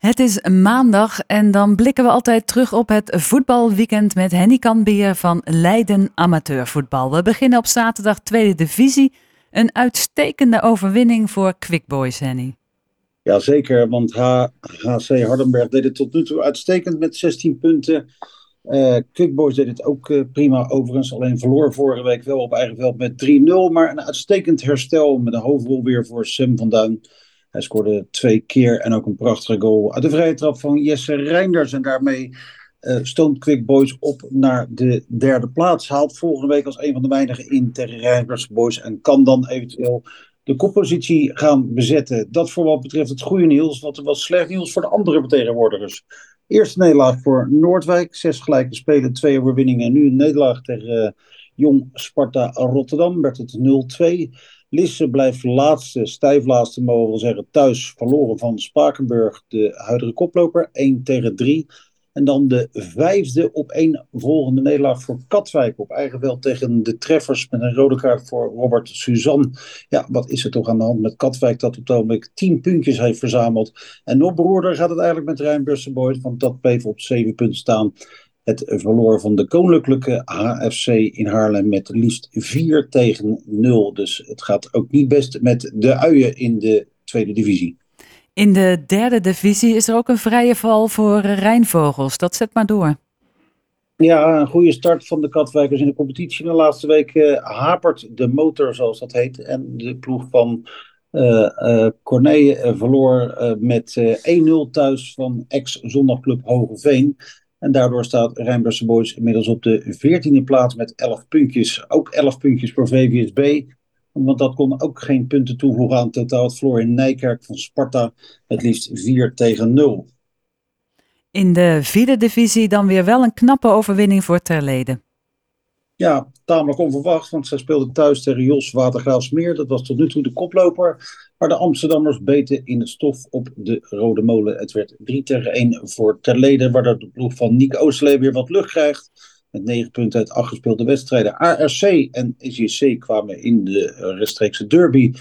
Het is maandag en dan blikken we altijd terug op het voetbalweekend met Henny Kanbeer van Leiden Amateurvoetbal. We beginnen op zaterdag tweede divisie. Een uitstekende overwinning voor Quick Boys, Henny. Jazeker, want HC Hardenberg deed het tot nu toe uitstekend met 16 punten. Uh, Quick Boys deed het ook uh, prima overigens, alleen verloor vorige week wel op eigen veld met 3-0. Maar een uitstekend herstel met een hoofdrol weer voor Sam van Duin. Hij scoorde twee keer en ook een prachtige goal uit de vrije trap van Jesse Reinders. En daarmee uh, Quick Boys op naar de derde plaats. Haalt volgende week als een van de weinigen in tegen Reinders Boys. En kan dan eventueel de koppositie gaan bezetten. Dat voor wat betreft het goede nieuws. Wat was slecht nieuws voor de andere vertegenwoordigers. Eerste nederlaag voor Noordwijk. Zes gelijke spelen, twee overwinningen. En nu een nederlaag tegen uh, Jong Sparta Rotterdam. Werd het 0-2. Lisse blijft laatste, stijf laatste mogen we zeggen, thuis verloren van Spakenburg, de huidige koploper, 1 tegen 3. En dan de vijfde op één volgende nederlaag voor Katwijk op eigen veld tegen de treffers met een rode kaart voor Robert Suzanne. Ja, wat is er toch aan de hand met Katwijk dat op het ogenblik tien puntjes heeft verzameld. En nog beroerder gaat het eigenlijk met Rijn want dat bleef op zeven punten staan het verloor van de Koninklijke HFC in Haarlem met liefst 4 tegen 0. Dus het gaat ook niet best met de uien in de tweede divisie. In de derde divisie is er ook een vrije val voor Rijnvogels. Dat zet maar door. Ja, een goede start van de Katwijkers in de competitie. De laatste week uh, hapert de motor, zoals dat heet. En de ploeg van uh, uh, Corné verloor met 1-0 thuis van ex-zondagclub Hogeveen. En daardoor staat Rijnbergse Boys inmiddels op de 14e plaats met 11 puntjes. Ook 11 puntjes voor VVSB. Want dat kon ook geen punten toevoegen aan totaal. Het verloor in Nijkerk van Sparta het liefst 4 tegen 0. In de vierde divisie dan weer wel een knappe overwinning voor Terleden. Ja, tamelijk onverwacht, want zij speelden thuis tegen Jos Watergraafsmeer. Dat was tot nu toe de koploper. Maar de Amsterdammers beten in het stof op de Rode Molen. Het werd 3 tegen 1 voor Terleden, waardoor de ploeg van Nick Oosterlee weer wat lucht krijgt. Met 9 punten uit 8 gespeelde wedstrijden. ARC en SJC kwamen in de rechtstreekse derby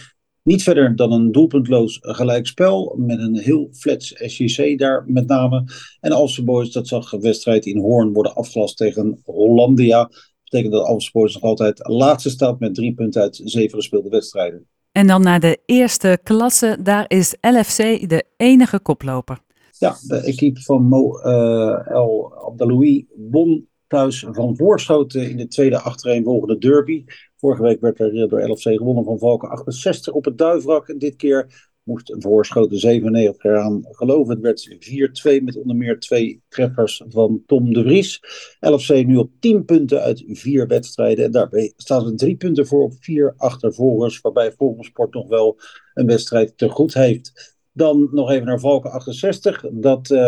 niet verder dan een doelpuntloos gelijkspel. Met een heel flats SJC daar met name. En Alse Boys, dat zag een wedstrijd in Hoorn worden afgelast tegen Hollandia betekent dat Alphensport nog altijd laatste staat met drie punten uit zeven gespeelde wedstrijden. En dan naar de eerste klasse, daar is LFC de enige koploper. Ja, de equipe van Mo uh, El Abdaloui won thuis van Voorschoten in de tweede achtereenvolgende derby. Vorige week werd er door LFC gewonnen van Valken 68 op het Duivrak. En dit keer moest voorschoten 97 eraan geloven. Het werd 4-2 met onder meer twee treffers van Tom de Vries. LFC nu op 10 punten uit vier wedstrijden. En daarbij staan ze drie punten voor op vier achtervolgers. Waarbij Vogelsport nog wel een wedstrijd te goed heeft. Dan nog even naar Valken 68. Dat uh,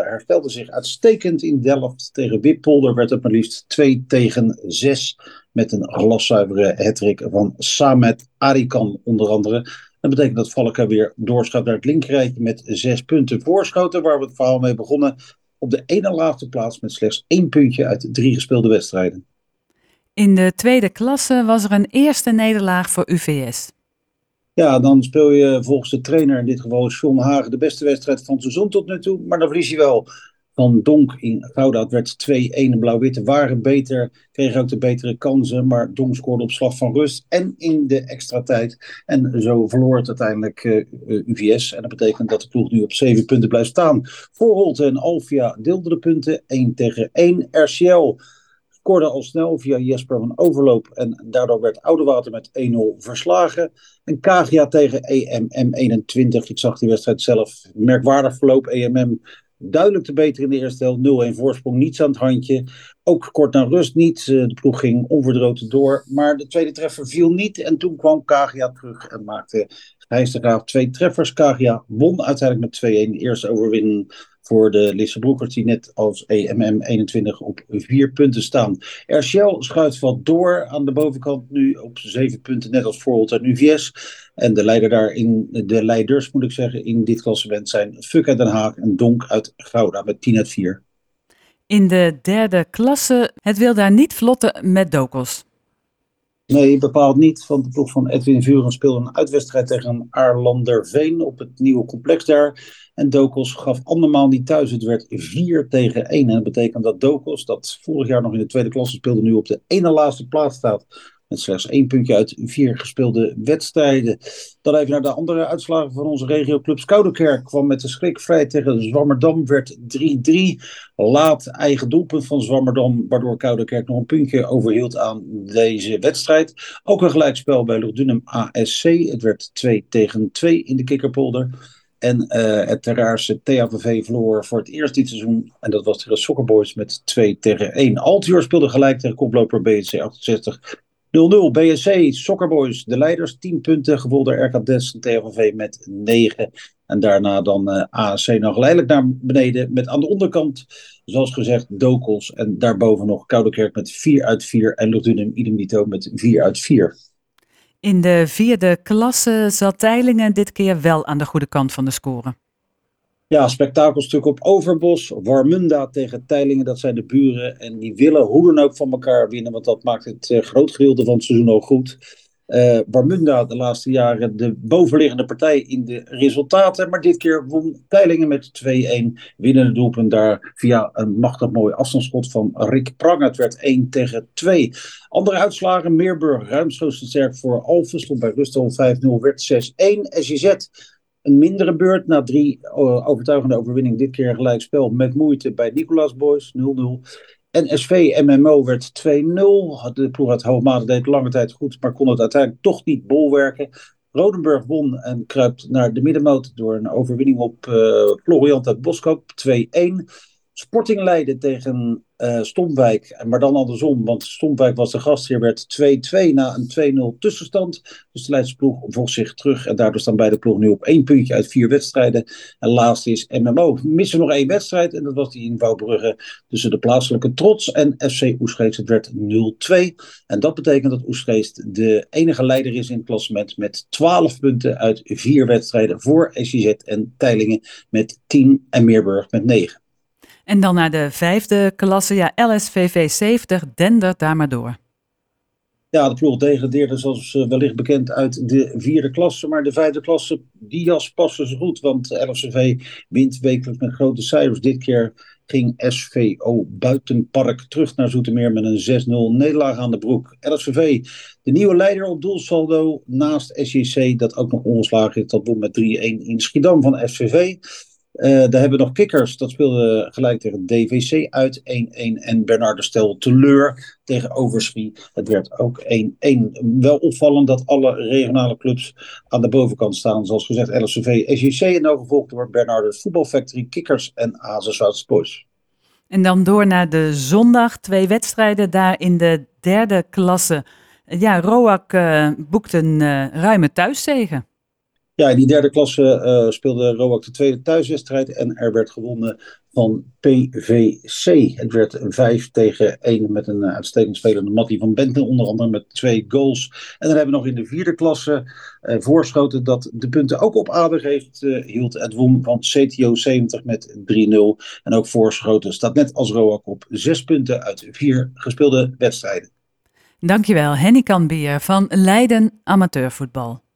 herstelde zich uitstekend in Delft. Tegen Wippolder werd het maar liefst 2 tegen 6. Met een glaszuivere hattrick van Samet Arikan onder andere. Dat betekent dat Valken weer doorschuift naar het linkerrijtje met zes punten voorschoten, waar we het verhaal mee begonnen. Op de ene laatste plaats met slechts één puntje uit drie gespeelde wedstrijden. In de tweede klasse was er een eerste nederlaag voor UVS. Ja, dan speel je volgens de trainer, in dit geval John Hagen, de beste wedstrijd van het seizoen tot nu toe. Maar dan verlies je wel van Donk in Gouda. Werd 2-1. Blauw-Witte waren beter, kregen ook de betere kansen. Maar Donk scoorde op slag van rust en in de extra tijd. En zo verloor het uiteindelijk uh, eh, UVS. En dat betekent dat de ploeg nu op 7 punten blijft staan. Holte en Alvia deelden de punten 1 tegen 1. RCL scoorde al snel via Jesper van Overloop. En daardoor werd Oudewater met 1-0 verslagen. En Kagia tegen EMM 21. Ik zag die wedstrijd zelf. Merkwaardig verloop. EMM duidelijk te beter in de eerste helft. 0-1 voorsprong, niets aan het handje. Ook kort na rust niet. Eh, de ploeg ging onverdroten door. Maar de tweede treffer viel niet. En toen kwam Kagia terug en maakte Gijs de Graaf twee treffers. Kagia won uiteindelijk met 2-1 de eerste overwinning voor de Lissabroekers die net als EMM 21 op vier punten staan. RCL schuift wat door aan de bovenkant nu op zeven punten, net als Voorholt en UVS. En de, leider daar in, de leiders, moet ik zeggen, in dit klassement zijn Fuck uit Den Haag en Donk uit Gouda met 10 uit 4. In de derde klasse, het wil daar niet vlotten met Dokos. Nee, bepaald niet. Want de ploeg van Edwin Vuren speelde een uitwedstrijd tegen Aarlanderveen op het nieuwe complex daar. En Dokos gaf andermaal niet thuis. Het werd 4 tegen 1. En dat betekent dat Dokos, dat vorig jaar nog in de tweede klasse speelde, nu op de ene laatste plaats staat. Met slechts één puntje uit vier gespeelde wedstrijden. Dan even naar de andere uitslagen van onze regioclubs. Koudekerk kwam met de schrik vrij tegen Zwammerdam. Werd 3-3. Laat eigen doelpunt van Zwammerdam. Waardoor Koudekerk nog een puntje overhield aan deze wedstrijd. Ook een gelijkspel bij Lugdunum ASC. Het werd 2 tegen 2 in de kikkerpolder. En uh, het Terraarse THVV verloor voor het eerst dit seizoen. En dat was tegen Soccerboys met 2 tegen 1. Altior speelde gelijk tegen koploper BSC 68 0-0 BSC, Soccerboys, de leiders, 10 punten. Gevolgd door RK Des en TVV met 9. En daarna dan uh, nog geleidelijk naar beneden. Met aan de onderkant, zoals gezegd, Dokels. En daarboven nog Koudekerk met 4 uit 4. En Luchtdunum idem dito met 4 uit 4. In de vierde klasse zat Teilingen dit keer wel aan de goede kant van de score. Ja, spektakelstuk op Overbos. Warmunda tegen Teilingen, dat zijn de buren. En die willen hoe dan ook van elkaar winnen, want dat maakt het uh, groot gedeelte van het seizoen ook goed. Uh, Warmunda de laatste jaren de bovenliggende partij in de resultaten. Maar dit keer won Teilingen met 2-1. Winnende doelpunt daar via een machtig mooi afstandsschot van Rick Prang. Het werd 1 tegen 2. Andere uitslagen. Meerburg ruimschoots sterk voor Alphen. Stond bij rust 5-0. Werd 6-1. SJZ een mindere beurt na drie uh, overtuigende overwinningen. Dit keer gelijk spel met moeite bij Nicolaas Boys 0-0. En SV MMO werd 2-0. De ploeg uit Hoogmade deed lange tijd goed, maar kon het uiteindelijk toch niet bolwerken. Rodenburg won en kruipt naar de middenmoot door een overwinning op uh, Floriant uit Boskoop 2-1. Sporting Leiden tegen uh, Stomwijk, maar dan andersom, want Stomwijk was de gastheer, werd 2-2 na een 2-0 tussenstand. Dus de Leidse ploeg vocht zich terug en daardoor staan beide ploegen nu op één puntje uit vier wedstrijden. En laatste is MMO. Missen nog één wedstrijd en dat was die in Wouwbrugge tussen de plaatselijke Trots en FC Oesgeest. Het werd 0-2 en dat betekent dat Oesgeest de enige leider is in het klassement met 12 punten uit vier wedstrijden voor SJZ en Teilingen met 10 en Meerburg met 9. En dan naar de vijfde klasse, ja, LSVV 70, dendert daar maar door. Ja, de ploeg degradeerde zoals eh, wellicht bekend uit de vierde klasse. Maar de vijfde klasse, die jas passen ze goed. Want LSVV wint wekelijks met grote cijfers. Dit keer ging SVO Buitenpark terug naar Zoetermeer met een 6-0 nederlaag aan de broek. LSVV, de nieuwe leider op doelsaldo naast SJC, dat ook nog ongeslagen is. Dat won met 3-1 in Schiedam van SVV. Uh, daar hebben we nog Kikkers, dat speelde gelijk tegen DVC uit 1-1. En Bernardo Stel teleur tegen Overschie. Het werd ook 1-1. Wel opvallend dat alle regionale clubs aan de bovenkant staan. Zoals gezegd LSV, SJC en dan gevolgd door Bernardo Voetbalfactory, Kikkers en Azen Boys. En dan door naar de zondag. Twee wedstrijden daar in de derde klasse. Ja, Roak uh, boekt een uh, ruime thuiszegen. Ja, in die derde klasse uh, speelde Roak de tweede thuiswedstrijd en er werd gewonnen van PVC. Het werd 5 tegen 1 met een uh, uitstekend spelende Mattie van Benten, onder andere met twee goals. En dan hebben we nog in de vierde klasse uh, voorschoten dat de punten ook op aardig heeft hield. Het won van CTO 70 met 3-0. En ook voorschoten staat net als Roak op 6 punten uit vier gespeelde wedstrijden. Dankjewel, Henny Kanbier van Leiden Amateurvoetbal.